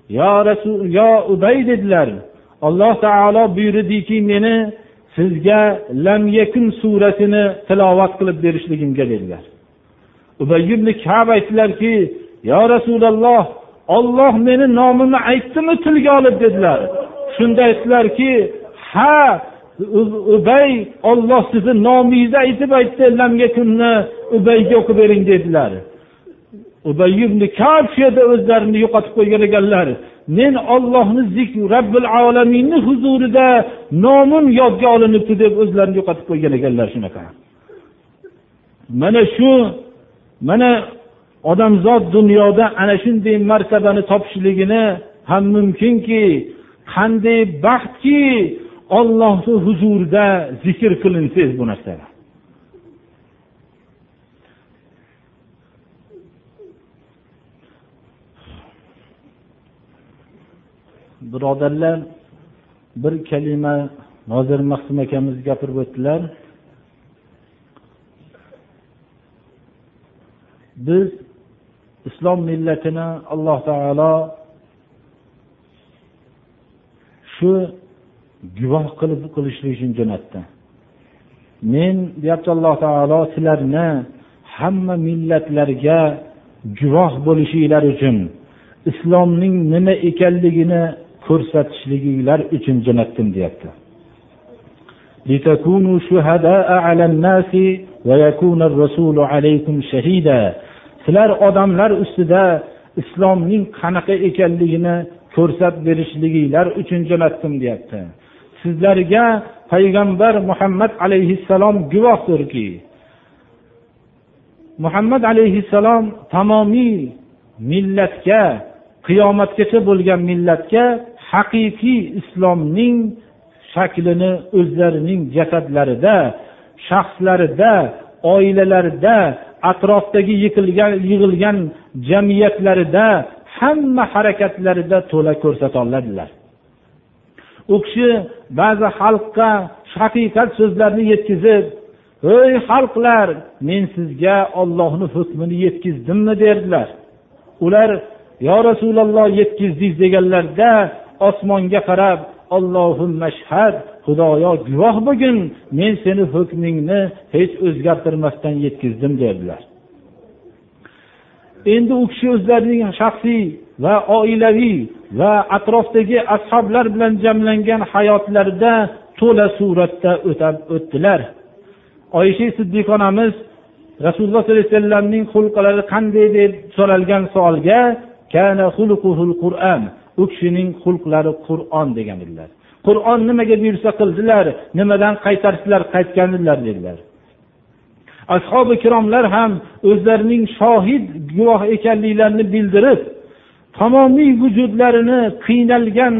[SPEAKER 1] yo rasul yo ubay dedilar. Alloh taolo buyurdiki meni sizga lam yakun surasini tilovat qilib berishligimga dedilar. Ubay ibn kab aytdilarki yo rasululloh olloh meni nomimni aytdimi tilga olib? dedilar. Shunda aytdilarki ha ubay olloh sizni nomingizni aytib aytdi lam yakunni ubayga o'qib bering dedilar. Ubay ibn o'zlarini yo'qotib qo'ygan ekanlar. Men ollohni zikr robbil alaminni huzurida nomim yodga olinibdi deb o'zlarini yo'qotib qo'ygan ekanlar shunaqa. Mana shu mana odamzod dunyoda ana shunday martabani topishligini ham mumkinki qanday baxtki ollohni huzurida zikr qilinsangiz bu narsalar. Birodarlar bir kalima nozir mahsum akamiz gapirib o'tdilar. Biz islom millatini alloh taolo shu guvoh qilib qilishlik uchun jo'natdi. Men deyapti alloh taolo sizlarni hamma millatlarga guvoh bo'lishinglar uchun islomning nima ekanligini ko'rsatishliginglar uchun jo'natdim deyapti. sizlar odamlar ustida islomning qanaqa ekanligini ko'rsatib berishliginglar uchun jo'natdim deyapti. Sizlarga payg'ambar muhammad alayhissalom guvohdirki muhammad alayhissalom tamomiy millatga qiyomatgacha bo'lgan millatga haqiqiy islomning shaklini o'zlarining jasadlarida shaxslarida oilalarida atrofdagi yiqilgan yig'ilgan jamiyatlarida hamma harakatlarida to'la ko'rsatoladilar u kishi ba'zi xalqqa haqiqat so'zlarni yetkazib ey xalqlar men sizga ollohni hukmini yetkazdimmi derdilar. Ular yo rasululloh yetkazdingiz deganlarda osmonga qarab ollohumashhad xudoyo guvoh bo'lgin men seni hukmingni hech o'zgartirmasdan yetkazdim dedilar. Endi u kishi o'zlarining shaxsiy va oilaviy va atrofdagi ashoblar bilan jamlangan hayotlarida to'la suratda o'tab o'tdilar. Oysha siddiq onamiz rasululloh sollallohu alayhi vasallamning xulqlari qanday deb so'ralgan savolga u kishining xulqlari qur'on degan edilar qur'on nimaga buyursa qildilar nimadan qaytarsalar qaytgandilar dedilar. Ashobi ikromlar ham o'zlarining shohid guvoh ekanliklarini bildirib tamomiy vujudlarini qiynalgan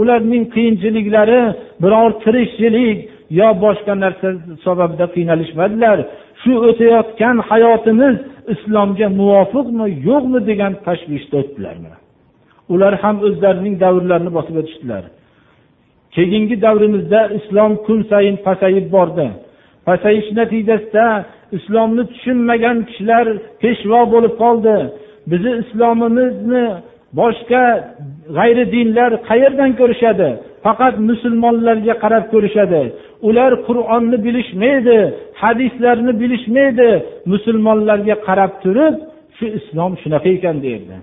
[SPEAKER 1] ularning qiyinchiliklari biror tirikchilik yo boshqa narsa sababida qiynalishmadilar. Shu o'tayotgan hayotimiz islomga muvofiqmi yo'qmi degan tashvishda o'tdilar ular ham o'zlarining davrlarini bosib o'tishdilar keyingi davrimizda islom kun sayin pasayib bordi. Pasayish natijasida islomni tushunmagan kishilar peshvo bo'lib qoldi. Bizni islomimizni boshqa g'ayri dinlar qayerdan ko'rishadi? Faqat musulmonlarga qarab ko'rishadi. Ular qur'onni bilishmaydi hadislarni bilishmaydi. Musulmonlarga qarab turib shu islom shunaqa ekan derdi.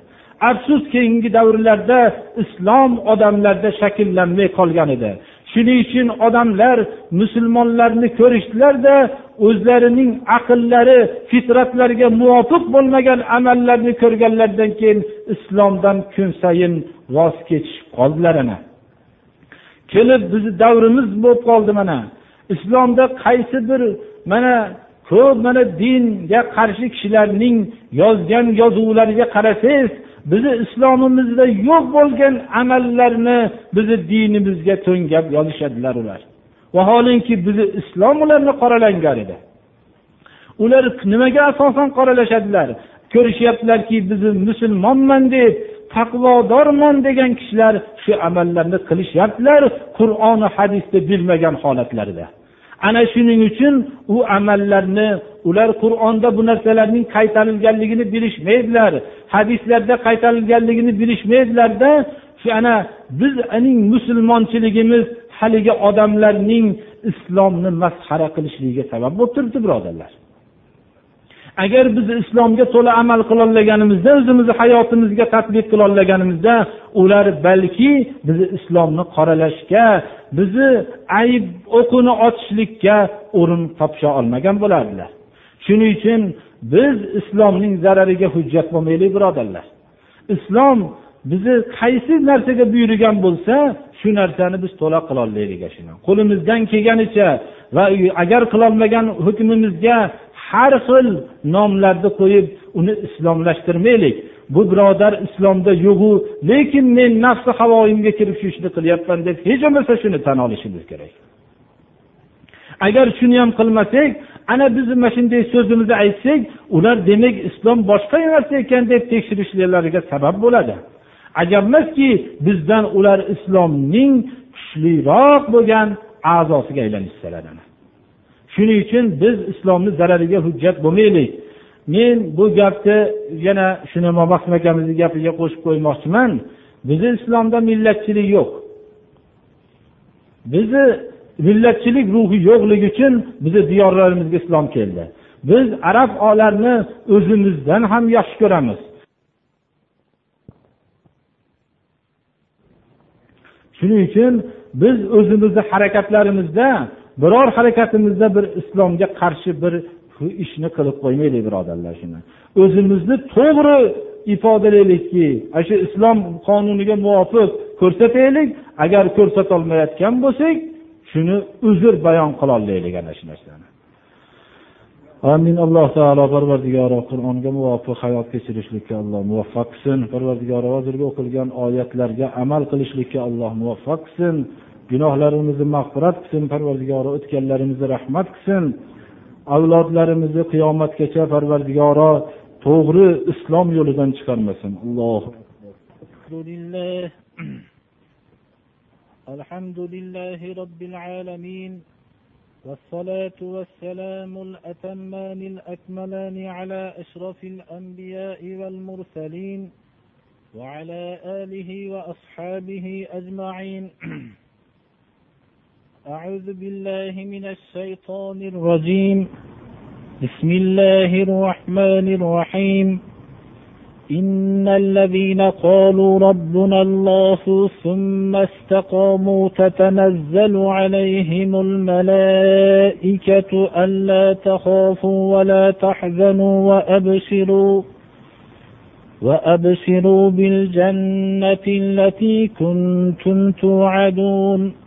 [SPEAKER 1] Afsus keyingi davrlarda islom odamlarda shakllanmay qolgan edi. Shuning uchun odamlar musulmonlarni ko'rishdilarda o'zlarining aqllari fitratlariga muvofiq bo'lmagan amallarni ko'rganlaridan keyin islomdan kun sayin voz kechishib qoldilar ana. Kelib bizni davrimiz bo'lib qoldi mana. Islomda qaysi bir mana ko'p mana dinga qarshi kishilarning yozgan yozuvlariga qarasangiz bizni islomimizda yo'q bo'lgan amallarni bizni dinimizga to'ngab yozishadilar ular. Vaholanki bizni islom ularni qoralangan edi. Ular nimaga asosan qoralashadilar? Ko'rishyaptilarki bizni musulmonman deb taqvodorman degan kishilar shu amallarni qilishyaptilar qur'oni hadisni bilmagan holatlarida. Ana shuning uchun u amallarni ular qur'onda bu narsalarning qaytarilganligini bilishmaydilar hadislarda qaytarilganligini bilishmaydilarda shu ana bizning musulmonchiligimiz haligi odamlarning islomni masxara qilishligiga sabab bo'lib turibdi birodarlar. Agar biz islomga to'la amal qilolmaganimizda o'zimizni hayotimizga tadbiq qilolmaganimizda ular balki bizni islomni qoralashga bizni ayb o'qini ochishlikka o'rin topisha olmagan bo'lardilar. Shuning uchun biz islomning zarariga hujjat bo'lmaylik birodarlar. Islom bizni qaysi narsaga buyurgan bo'lsa shu narsani biz to'la qilolmaylik qo'limizdan kelganicha va agar qilolmagan hukmimizga har xil nomlarni qo'yib uni islomlashtirmaylik. Bu birodar islomda yo'g'u lekin men nafsi havoyimga kirib shu ishni qilyapman deb hech bo'lmasa shuni tan olishimiz kerak. Agar shuni ham qilmasak ana biz mana shunday so'zimizni aytsak ular demak islom boshqa narsa ekan deb tekshirishlariga sabab bo'ladi. Ajabmaski bizdan ular islomning kuchliroq bo'lgan a'zosiga aylanishsalar shuning uchun biz islomni zarariga hujjat bo'lmaylik. Men bu gapni yana shuni mobahsim akamizni gapiga qo'shib qo'ymoqchiman. Bizni islomda millatchilik yo'q. Bizni millatchilik ruhi yo'qligi uchun bizni diyorlarimizga islom keldi. Biz arab olarni o'zimizdan ham yaxshi ko'ramiz. Shuning uchun biz o'zimizni harakatlarimizda biror harakatimizda bir islomga qarshi bir ishni qilib qo'ymaylik birodarlar shuni. O'zimizni to'g'ri ifodalaylikki ana shu islom qonuniga muvofiq ko'rsataylik agar ko'rsatolmayotgan bo'lsak shuni uzr bayon qilolmaylik ana shu narsani. Amin. Alloh taolo parvardigoro qur'onga muvofiq hayot kechirishlikka alloh muvaffaq qilsin. Parvardigoro hozirgi o'qilgan oyatlarga amal qilishlikka alloh muvaffaq qilsin. gunohlarimizni mag'firat qilsin parvardigoro o'tganlarimizni rahmat qilsin avlodlarimizni qiyomatgacha parvardigoro to'g'ri islom yo'lidan chiqarmasin alloh
[SPEAKER 2] الحمد لله رب العالمين والصلاة والسلام الأتمان الأكملان على أشرف الأنبياء والمرسلين وعلى آله وأصحابه أجمعين أعوذ بالله من الشيطان الرجيم. بسم الله الرحمن الرحيم. إن الذين قالوا ربنا الله ثم استقاموا تتنزل عليهم الملائكة ألا تخافوا ولا تحزنوا وأبشروا وأبشروا بالجنة التي كنتم توعدون.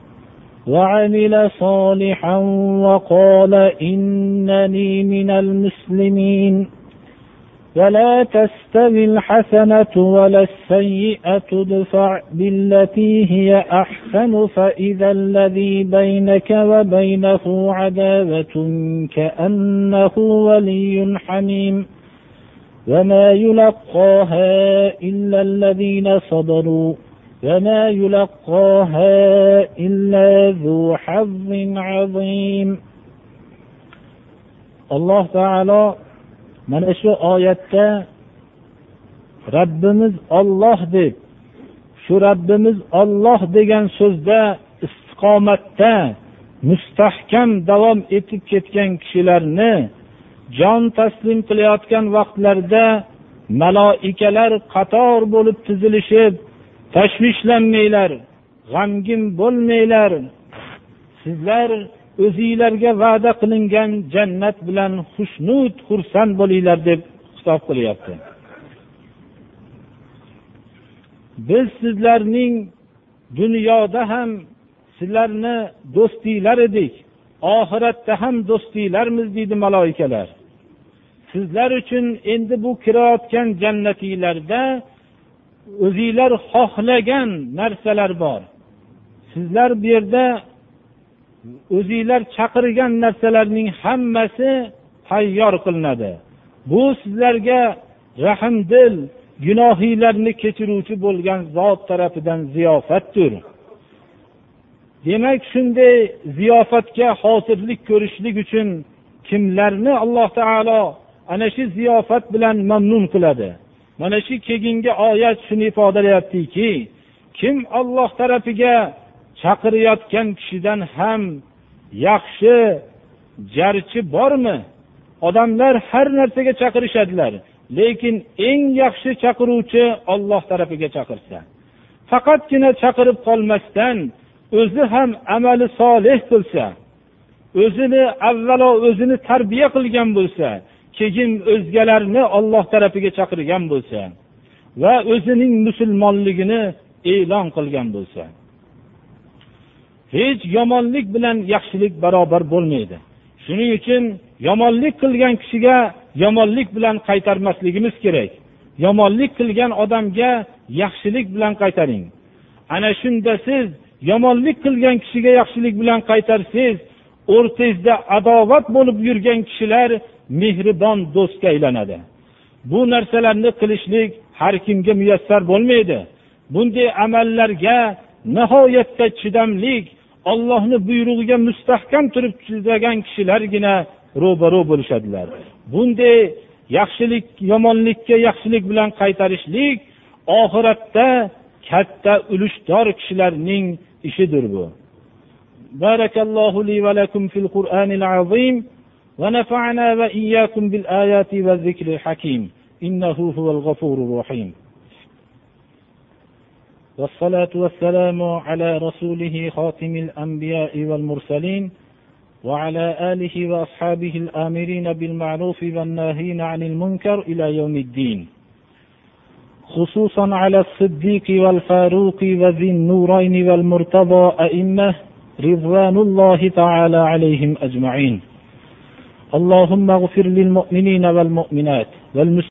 [SPEAKER 2] وعمل صالحا وقال إنني من المسلمين. ولا تستوي الحسنة ولا السيئة ادفع بالتي هي أحسن فإذا الذي بينك وبينه عداوة كأنه ولي حميم. وما يلقاها إلا الذين صبروا. وما يلقاها إلا ذو حظ عظيم alloh taolo mana shu oyatda Rabbimiz Alloh deb shu Rabbimiz Alloh degan so'zda istiqomatda mustahkam davom etib ketgan kishilarni jon taslim qilayotgan vaqtlarida maloikalar qator bo'lib tizilishib tashvishlanmanglar g'amgin bo'lmanglar. Sizlar o'zinglarga va'da qilingan jannat bilan xushnud xursand bo'linglar deb xitob qilyapti. Biz sizlarning dunyoda ham sizlarni do'stinglar edik oxiratda ham do'stinglarmiz deydi maloikalar. Sizlar uchun endi bu kirayotgan jannatinglarda o'zinglar xohlagan narsalar bor. Sizlar bu yerda o'zinglar chaqirgan narsalarning hammasi tayyor qilinadi. Bu sizlarga rahmdil gunohinglarni kechiruvchi bo'lgan zot tarafidan ziyofatdir. Demak shunday ziyofatga hozirlik ko'rishlik uchun kimlarni alloh taolo ana shu ziyofat bilan mamnun qiladi? Mana shu keyingi oyat shuni ifodalayaptiki kim olloh tarafiga chaqirayotgan kishidan ham yaxshi jarchi bormi? Odamlar har narsaga chaqirishadilar lekin eng yaxshi chaqiruvchi olloh tarafiga chaqirsa. Faqatgina chaqirib qolmasdan o'zi ham amali solih qilsa o'zini avvalo o'zini tarbiya qilgan bo'lsa keyin o'zgalarni olloh tarafiga chaqirgan bo'lsa va o'zining musulmonligini e'lon qilgan bo'lsa hech yomonlik bilan yaxshilik barobar bo'lmaydi. Shuning uchun yomonlik qilgan kishiga yomonlik bilan qaytarmasligimiz kerak. Yomonlik qilgan odamga yaxshilik bilan qaytaring. Ana shunda siz yomonlik qilgan kishiga yaxshilik bilan qaytarsangiz o'rtangizda adovat bo'lib yurgan kishilar mehribon do'stga aylanadi. Bu narsalarni qilishlik har kimga muyassar bo'lmaydi. Bunday amallarga nihoyatda chidamlik ollohni buyrug'iga mustahkam turib chidagan kishilargina ro'baro bo'lishadilar. Bunday yaxshilik yomonlikka yaxshilik bilan qaytarishlik oxiratda katta ulushdor kishilarning ishidir bu. Barakallohu li va lakum fil qur'onil azim. ونفعنا وإياكم بالآيات والذكر الحكيم. إنه هو الغفور الرحيم. والصلاة والسلام على رسوله خاتم الأنبياء والمرسلين وعلى آله وأصحابه الآمرين بالمعروف والناهين عن المنكر إلى يوم الدين. خصوصا على الصديق والفاروق وذي النورين والمرتضى أئمة رضوان الله تعالى عليهم أجمعين. اللهم اغفر للمؤمنين والمؤمنات والمسلمين.